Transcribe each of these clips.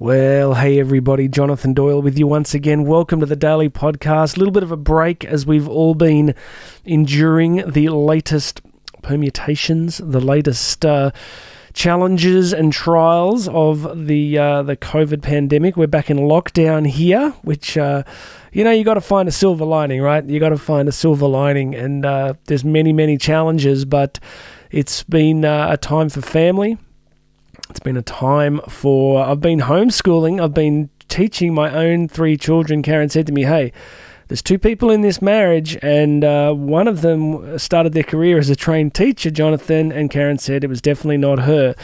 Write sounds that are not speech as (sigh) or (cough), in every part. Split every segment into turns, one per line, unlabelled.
Well, hey everybody, Jonathan Doyle with you once again. Welcome to the Daily Podcast. A little bit of a break as we've all been enduring the latest permutations, the latest uh, challenges and trials of the uh, the COVID pandemic. We're back in lockdown here, which uh, you know you got to find a silver lining, right? You got to find a silver lining, and uh, there's many many challenges, but it's been uh, a time for family it's been a time for. I've been homeschooling. I've been teaching my own three children. Karen said to me, "Hey." There's two people in this marriage, and uh, one of them started their career as a trained teacher, Jonathan, and Karen said it was definitely not her.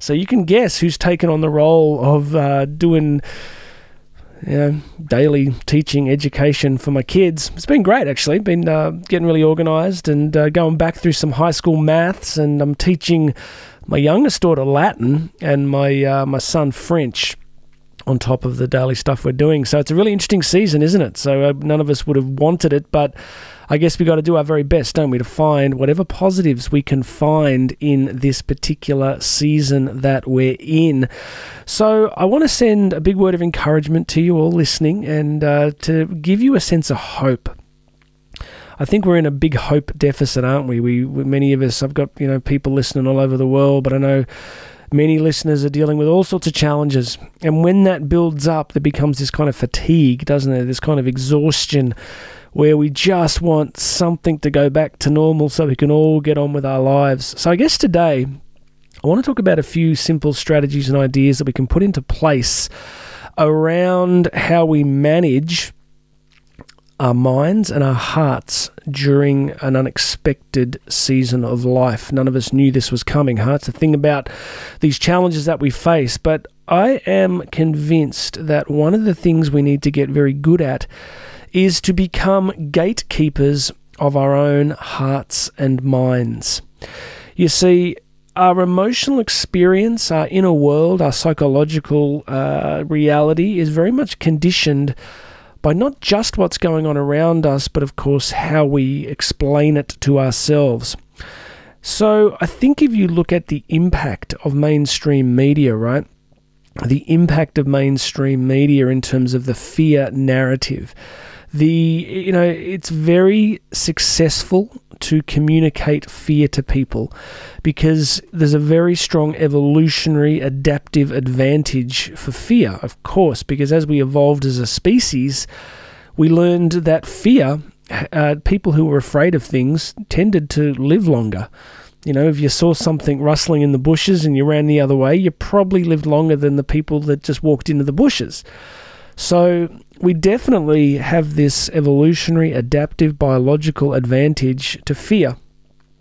So you can guess who's taken on the role of uh, doing daily teaching education for my kids. It's been great, actually. Been uh, getting really organised and uh, going back through some high school maths, and I'm teaching my youngest daughter Latin and my uh, my son French on top of the daily stuff we're doing. So it's a really interesting season, isn't it? So uh, none of us would have wanted it, but I guess we got to do our very best, don't we, to find whatever positives we can find in this particular season that we're in. So I want to send a big word of encouragement to you all listening and uh, to give you a sense of hope I think we're in a big hope deficit, aren't we? We, many of us. I've got you know people listening all over the world, but I know many listeners are dealing with all sorts of challenges. And when that builds up, there becomes this kind of fatigue, doesn't it? This kind of exhaustion where we just want something to go back to normal so we can all get on with our lives. So I guess today I want to talk about a few simple strategies and ideas that we can put into place around how we manage our minds and our hearts during an unexpected season of life. None of us knew this was coming, huh? It's the thing about these challenges that we face. But I am convinced that one of the things we need to get very good at is to become gatekeepers of our own hearts and minds. You see, our emotional experience, our inner world, our psychological uh, reality is very much conditioned by not just what's going on around us, but of course how we explain it to ourselves. So I think if you look at the impact of mainstream media, right? The impact of mainstream media in terms of the fear narrative. The you know, it's very successful to communicate fear to people because there's a very strong evolutionary adaptive advantage for fear, of course, because as we evolved as a species, we learned that fear, uh, people who were afraid of things, tended to live longer. You know, if you saw something rustling in the bushes and you ran the other way, you probably lived longer than the people that just walked into the bushes. So we definitely have this evolutionary, adaptive, biological advantage to fear.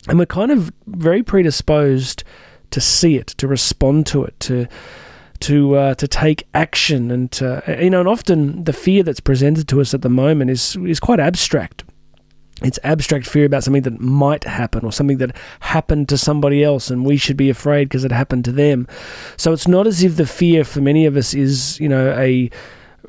And we're kind of very predisposed to see it, to respond to it, to to uh, to take action, and to, you know, and often the fear that's presented to us at the moment is is quite abstract. It's abstract fear about something that might happen or something that happened to somebody else, and we should be afraid because it happened to them. So it's not as if the fear for many of us is, you know, a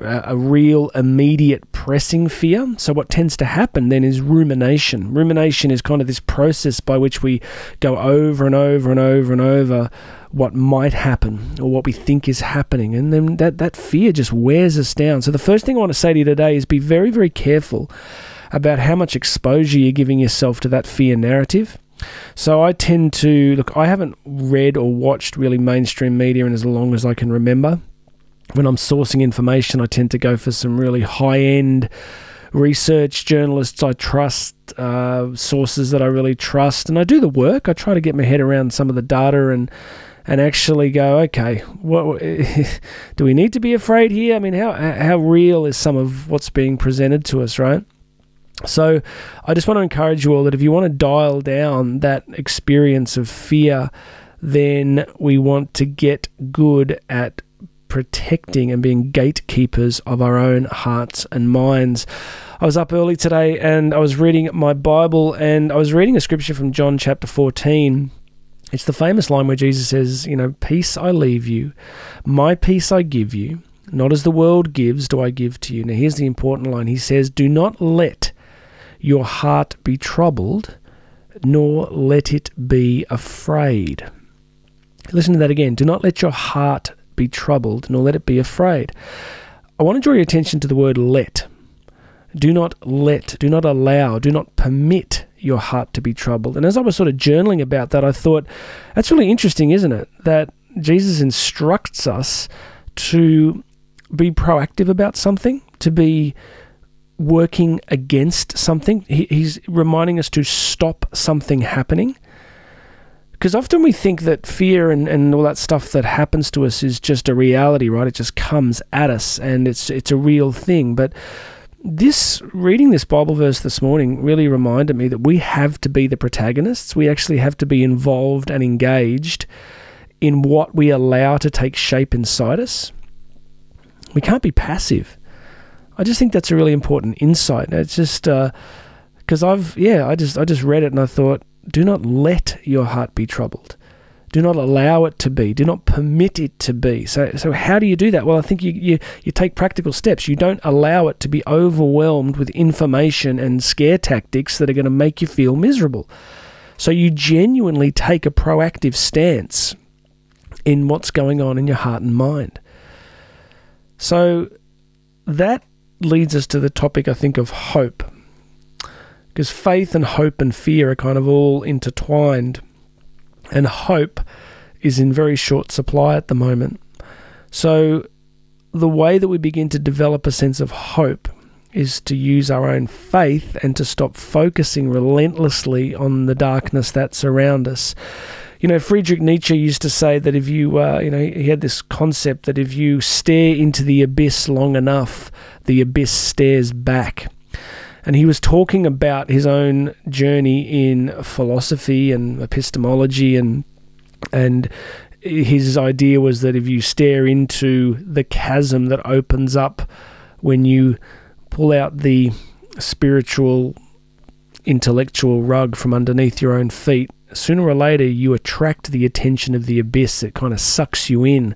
a real immediate pressing fear. So, what tends to happen then is rumination. Rumination is kind of this process by which we go over and over and over and over what might happen or what we think is happening. And then that, that fear just wears us down. So, the first thing I want to say to you today is be very, very careful about how much exposure you're giving yourself to that fear narrative. So I tend to look. I haven't read or watched really mainstream media in as long as I can remember when I'm sourcing information, I tend to go for some really high end research journalists I trust, uh, sources that I really trust, and I do the work. I try to get my head around some of the data and and actually go, okay, what (laughs) do we need to be afraid here? I mean, how how real is some of what's being presented to us, right? So, I just want to encourage you all that if you want to dial down that experience of fear, then we want to get good at protecting and being gatekeepers of our own hearts and minds. I was up early today and I was reading my Bible and I was reading a scripture from John chapter 14. It's the famous line where Jesus says, You know, peace I leave you, my peace I give you, not as the world gives do I give to you. Now, here's the important line He says, Do not let your heart be troubled, nor let it be afraid. Listen to that again. Do not let your heart be troubled, nor let it be afraid. I want to draw your attention to the word let. Do not let, do not allow, do not permit your heart to be troubled. And as I was sort of journaling about that, I thought, that's really interesting, isn't it? That Jesus instructs us to be proactive about something, to be working against something. He, he's reminding us to stop something happening. Because often we think that fear and, and all that stuff that happens to us is just a reality, right? It just comes at us and it's it's a real thing. But this reading this Bible verse this morning really reminded me that we have to be the protagonists. We actually have to be involved and engaged in what we allow to take shape inside us. We can't be passive. I just think that's a really important insight. It's just because uh, I've yeah, I just I just read it and I thought, do not let your heart be troubled. Do not allow it to be. Do not permit it to be. So, so how do you do that? Well, I think you, you, you take practical steps. You don't allow it to be overwhelmed with information and scare tactics that are going to make you feel miserable. So you genuinely take a proactive stance in what's going on in your heart and mind. So that leads us to the topic, I think, of hope. Because faith and hope and fear are kind of all intertwined and hope is in very short supply at the moment. So, the way that we begin to develop a sense of hope is to use our own faith and to stop focusing relentlessly on the darkness that's around us. You know, Friedrich Nietzsche used to say that if you, uh, you know, he had this concept that if you stare into the abyss long enough, the abyss stares back and he was talking about his own journey in philosophy and epistemology and and his idea was that if you stare into the chasm that opens up when you pull out the spiritual intellectual rug from underneath your own feet sooner or later you attract the attention of the abyss. It kind of sucks you in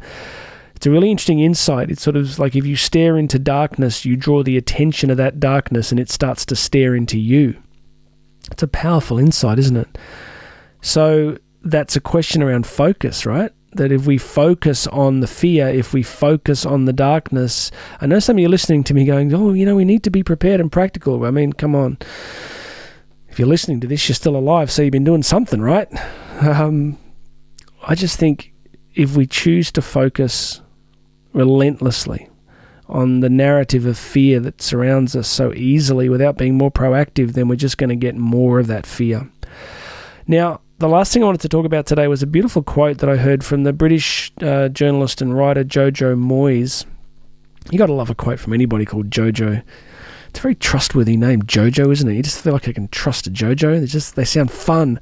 it's a really interesting insight. It's sort of like if you stare into darkness, you draw the attention of that darkness and it starts to stare into you. It's a powerful insight, isn't it? So that's a question around focus, right? That if we focus on the fear, if we focus on the darkness, I know some of you listening to me going, oh, you know, we need to be prepared and practical. I mean, come on. If you're listening to this, you're still alive, so you've been doing something, right? Um, I just think if we choose to focus relentlessly on the narrative of fear that surrounds us so easily without being more proactive, then we're just going to get more of that fear. Now, the last thing I wanted to talk about today was a beautiful quote that I heard from the British uh, journalist and writer Jojo Moyes. You got to love a quote from anybody called Jojo. It's a very trustworthy name, Jojo, isn't it? You just feel like I can trust a Jojo. They just they sound fun.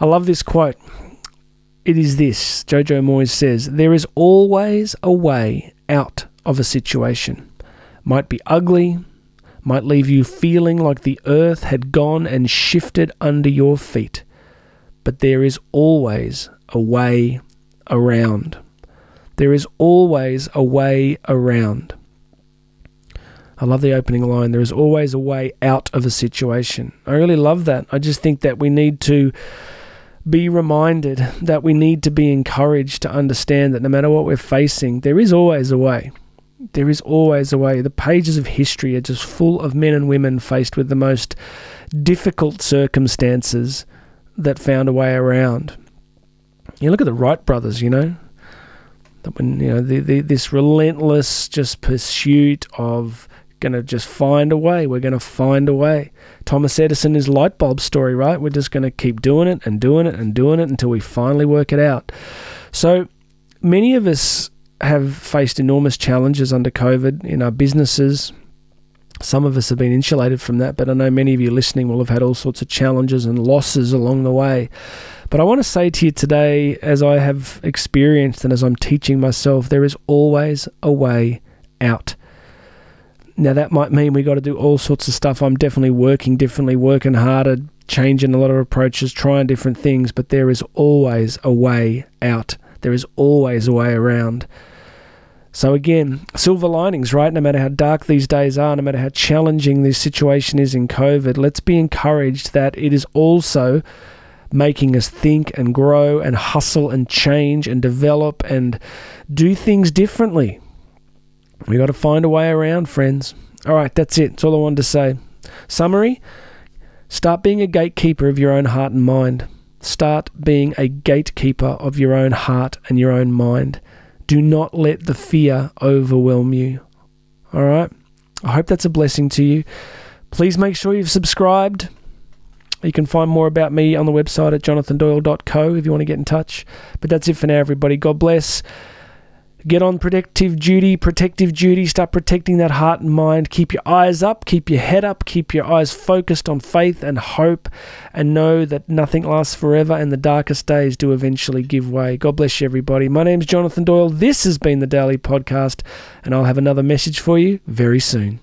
I love this quote. It is this Jojo Moyes says, There is always a way out of a situation. Might be ugly, might leave you feeling like the earth had gone and shifted under your feet. But there is always a way around. There is always a way around. I love the opening line. There is always a way out of a situation. I really love that. I just think that we need to be reminded that we need to be encouraged to understand that no matter what we're facing, there is always a way. There is always a way. The pages of history are just full of men and women faced with the most difficult circumstances that found a way around. You look at the Wright brothers, you know, that when you know the, the, this relentless just pursuit of going to just find a way. We're going to find a way. Thomas Edison is light bulb story, right? We're just going to keep doing it and doing it and doing it until we finally work it out. So many of us have faced enormous challenges under COVID in our businesses. Some of us have been insulated from that, but I know many of you listening will have had all sorts of challenges and losses along the way. But I want to say to you today, as I have experienced and as I'm teaching myself, there is always a way out. Now, that might mean we got to do all sorts of stuff. I'm definitely working differently, working harder, changing a lot of approaches, trying different things, but there is always a way out. There is always a way around. So, again, silver linings, right? No matter how dark these days are, no matter how challenging this situation is in COVID, let's be encouraged that it is also making us think and grow and hustle and change and develop and do things differently. We got to find a way around, friends. All right, that's it. That's all I wanted to say. Summary Start being a gatekeeper of your own heart and mind. Start being a gatekeeper of your own heart and your own mind. Do not let the fear overwhelm you. All right? I hope that's a blessing to you. Please make sure you've subscribed. You can find more about me on the website at jonathandoyle.co if you want to get in touch. But that's it for now, everybody. God bless. Get on protective duty, protective duty. Start protecting that heart and mind. Keep your eyes up, keep your head up, keep your eyes focused on faith and hope, and know that nothing lasts forever and the darkest days do eventually give way. God bless you, everybody. My name's Jonathan Doyle. This has been the Daily Podcast, and I'll have another message for you very soon.